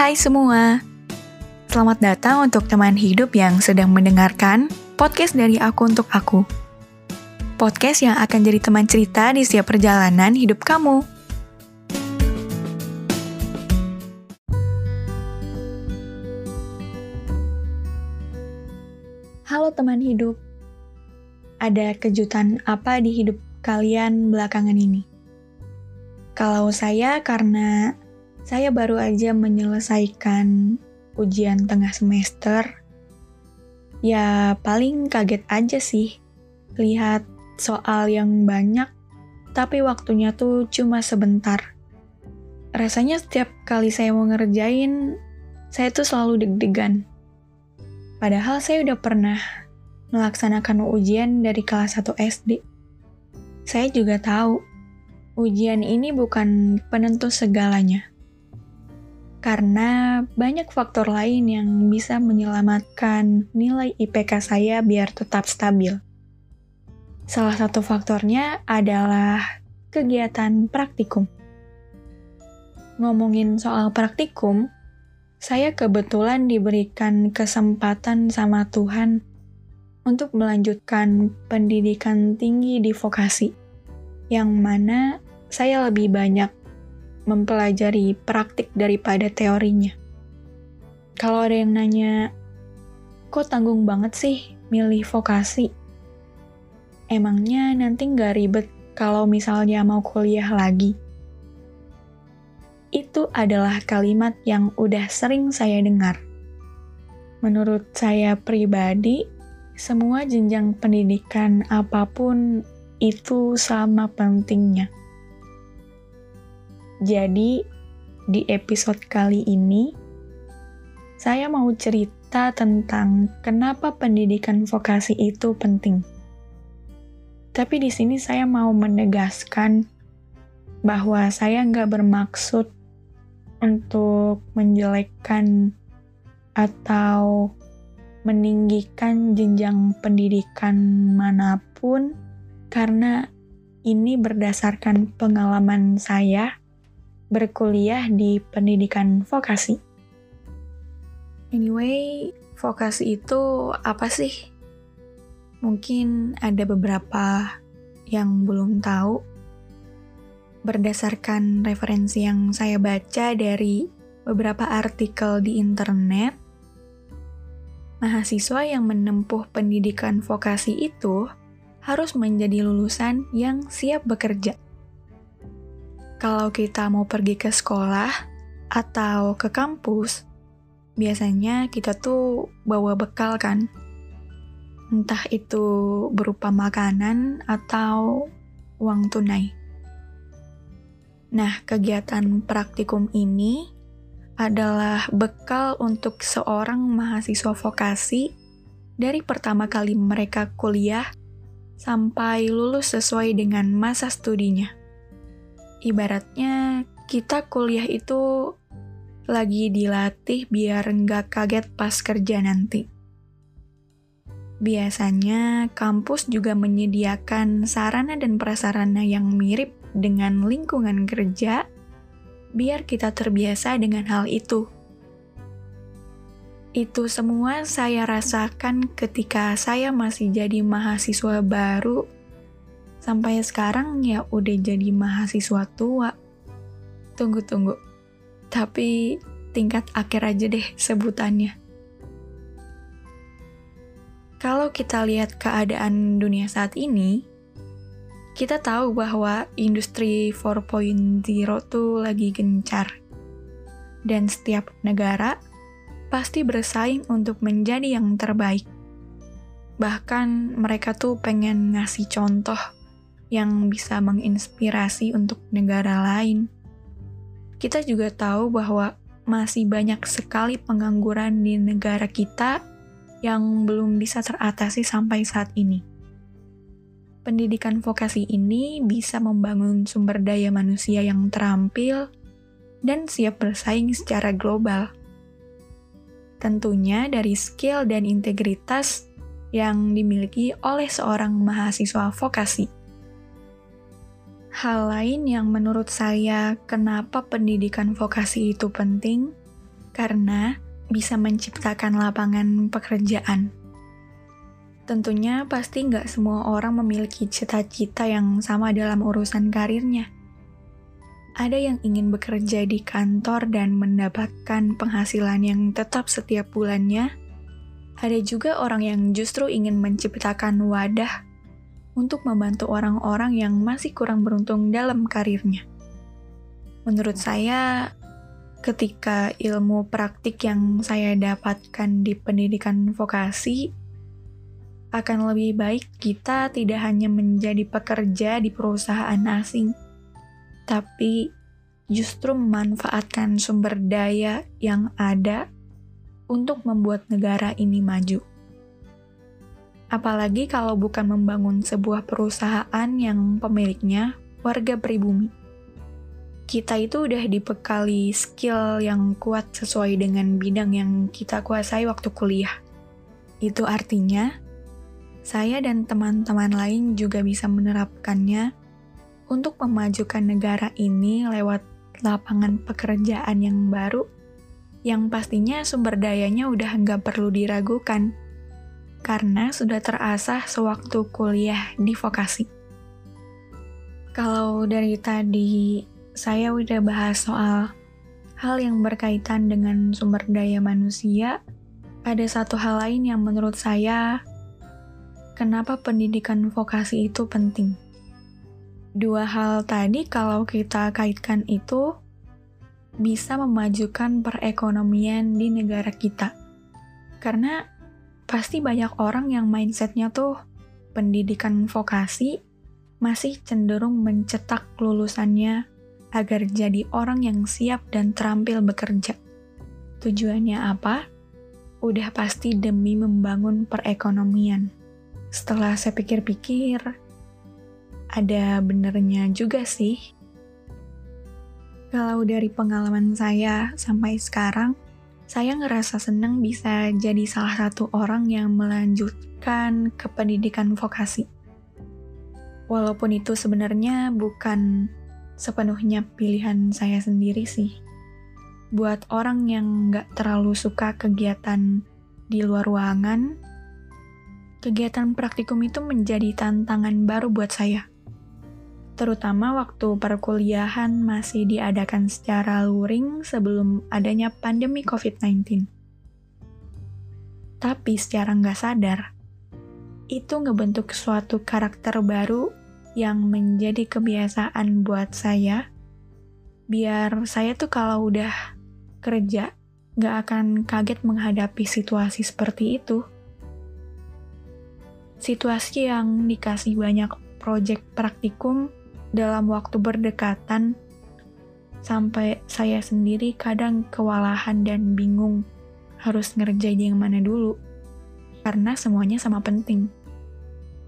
Hai semua, selamat datang untuk teman hidup yang sedang mendengarkan podcast dari aku untuk aku. Podcast yang akan jadi teman cerita di setiap perjalanan hidup kamu. Halo teman hidup, ada kejutan apa di hidup kalian belakangan ini? Kalau saya karena saya baru aja menyelesaikan ujian tengah semester. Ya, paling kaget aja sih. Lihat soal yang banyak, tapi waktunya tuh cuma sebentar. Rasanya setiap kali saya mau ngerjain, saya tuh selalu deg-degan. Padahal saya udah pernah melaksanakan ujian dari kelas 1 SD. Saya juga tahu, ujian ini bukan penentu segalanya karena banyak faktor lain yang bisa menyelamatkan nilai IPK saya biar tetap stabil. Salah satu faktornya adalah kegiatan praktikum. Ngomongin soal praktikum, saya kebetulan diberikan kesempatan sama Tuhan untuk melanjutkan pendidikan tinggi di vokasi, yang mana saya lebih banyak mempelajari praktik daripada teorinya. Kalau ada yang nanya, kok tanggung banget sih milih vokasi? Emangnya nanti nggak ribet kalau misalnya mau kuliah lagi? Itu adalah kalimat yang udah sering saya dengar. Menurut saya pribadi, semua jenjang pendidikan apa pun itu sama pentingnya jadi, di episode kali ini, saya mau cerita tentang kenapa pendidikan vokasi itu penting. Tapi di sini saya mau menegaskan bahwa saya nggak bermaksud untuk menjelekkan atau meninggikan jenjang pendidikan mana pun karena ini berdasarkan pengalaman saya berkuliah di pendidikan vokasi. Anyway, vokasi itu apa sih? Mungkin ada beberapa yang belum tahu. Berdasarkan referensi yang saya baca dari beberapa artikel di internet, mahasiswa yang menempuh pendidikan vokasi itu harus menjadi lulusan yang siap bekerja kalau kita mau pergi ke sekolah atau ke kampus, biasanya kita tuh bawa bekal kan? Entah itu berupa makanan atau uang tunai. Nah, kegiatan praktikum ini adalah bekal untuk seorang mahasiswa vokasi dari pertama kali mereka kuliah sampai lulus sesuai dengan masa studinya ibaratnya kita kuliah itu lagi dilatih biar nggak kaget pas kerja nanti. Biasanya kampus juga menyediakan sarana dan prasarana yang mirip dengan lingkungan kerja biar kita terbiasa dengan hal itu. Itu semua saya rasakan ketika saya masih jadi mahasiswa baru Sampai sekarang ya udah jadi mahasiswa tua. Tunggu-tunggu. Tapi tingkat akhir aja deh sebutannya. Kalau kita lihat keadaan dunia saat ini, kita tahu bahwa industri 4.0 tuh lagi gencar. Dan setiap negara pasti bersaing untuk menjadi yang terbaik. Bahkan mereka tuh pengen ngasih contoh yang bisa menginspirasi untuk negara lain. Kita juga tahu bahwa masih banyak sekali pengangguran di negara kita yang belum bisa teratasi sampai saat ini. Pendidikan vokasi ini bisa membangun sumber daya manusia yang terampil dan siap bersaing secara global. Tentunya dari skill dan integritas yang dimiliki oleh seorang mahasiswa vokasi. Hal lain yang menurut saya kenapa pendidikan vokasi itu penting, Karena bisa menciptakan lapangan pekerjaan. Tentunya pasti nggak semua orang memiliki cita-cita yang sama dalam urusan karirnya. Ada yang ingin bekerja di kantor dan mendapatkan penghasilan yang tetap setiap bulannya. Ada juga orang yang justru ingin menciptakan wadah untuk membantu orang-orang yang masih kurang beruntung dalam karirnya. Menurut saya, ketika ilmu praktik yang saya dapatkan di pendidikan vokasi akan lebih baik kita tidak hanya menjadi pekerja di perusahaan asing, tapi justru memanfaatkan sumber daya yang ada untuk membuat negara ini maju. Apalagi kalau bukan membangun sebuah perusahaan yang pemiliknya warga pribumi. Kita itu udah dibekali skill yang kuat sesuai dengan bidang yang kita kuasai waktu kuliah. Itu artinya, saya dan teman-teman lain juga bisa menerapkannya untuk memajukan negara ini lewat lapangan pekerjaan yang baru yang pastinya sumber dayanya udah nggak perlu diragukan karena sudah terasah sewaktu kuliah di vokasi. Kalau dari tadi saya udah bahas soal hal yang berkaitan dengan sumber daya manusia, ada satu hal lain yang menurut saya kenapa pendidikan vokasi itu penting. Dua hal tadi kalau kita kaitkan itu bisa memajukan perekonomian di negara kita. Karena pasti banyak orang yang mindsetnya tuh pendidikan vokasi masih cenderung mencetak lulusannya agar jadi orang yang siap dan terampil bekerja. Tujuannya apa? Udah pasti demi membangun perekonomian. Setelah saya pikir-pikir, ada benernya juga sih. Kalau dari pengalaman saya sampai sekarang, saya ngerasa senang bisa jadi salah satu orang yang melanjutkan ke pendidikan vokasi. Walaupun itu sebenarnya bukan sepenuhnya pilihan saya sendiri sih. Buat orang yang nggak terlalu suka kegiatan di luar ruangan, kegiatan praktikum itu menjadi tantangan baru buat saya. Terutama waktu perkuliahan masih diadakan secara luring sebelum adanya pandemi COVID-19. Tapi secara nggak sadar, itu ngebentuk suatu karakter baru yang menjadi kebiasaan buat saya, biar saya tuh kalau udah kerja, nggak akan kaget menghadapi situasi seperti itu situasi yang dikasih banyak proyek praktikum dalam waktu berdekatan sampai saya sendiri kadang kewalahan dan bingung harus ngerjain yang mana dulu karena semuanya sama penting.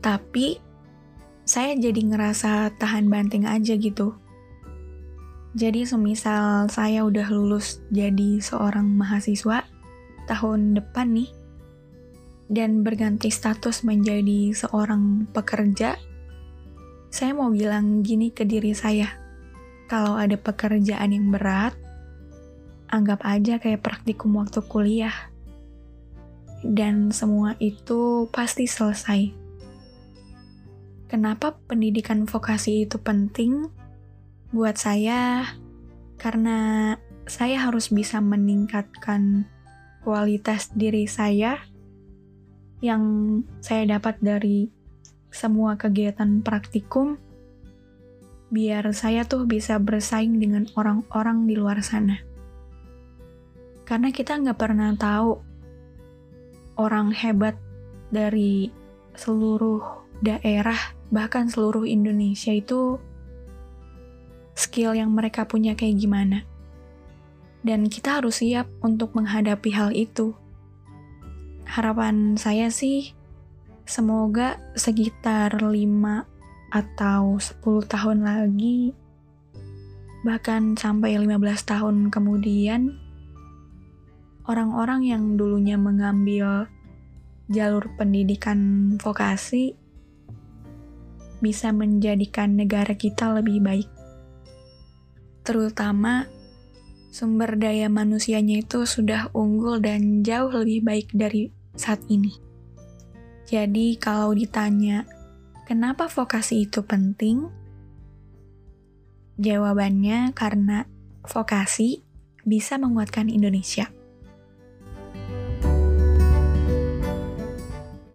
Tapi saya jadi ngerasa tahan banting aja gitu. Jadi semisal saya udah lulus jadi seorang mahasiswa tahun depan nih, dan berganti status menjadi seorang pekerja, saya mau bilang gini ke diri saya. Kalau ada pekerjaan yang berat, anggap aja kayak praktikum waktu kuliah. Dan semua itu pasti selesai. Kenapa pendidikan vokasi itu penting? Buat saya, karena saya harus bisa meningkatkan kualitas diri saya yang saya dapat dari semua kegiatan praktikum, biar saya tuh bisa bersaing dengan orang-orang di luar sana. Karena kita nggak pernah tahu orang hebat dari seluruh daerah, bahkan seluruh Indonesia itu skill yang mereka punya kayak gimana. Dan kita harus siap untuk menghadapi hal itu harapan saya sih semoga sekitar 5 atau 10 tahun lagi bahkan sampai 15 tahun kemudian orang-orang yang dulunya mengambil jalur pendidikan vokasi bisa menjadikan negara kita lebih baik. Terutama sumber daya manusianya itu sudah unggul dan jauh lebih baik dari saat ini. Jadi kalau ditanya, kenapa vokasi itu penting? Jawabannya karena vokasi bisa menguatkan Indonesia.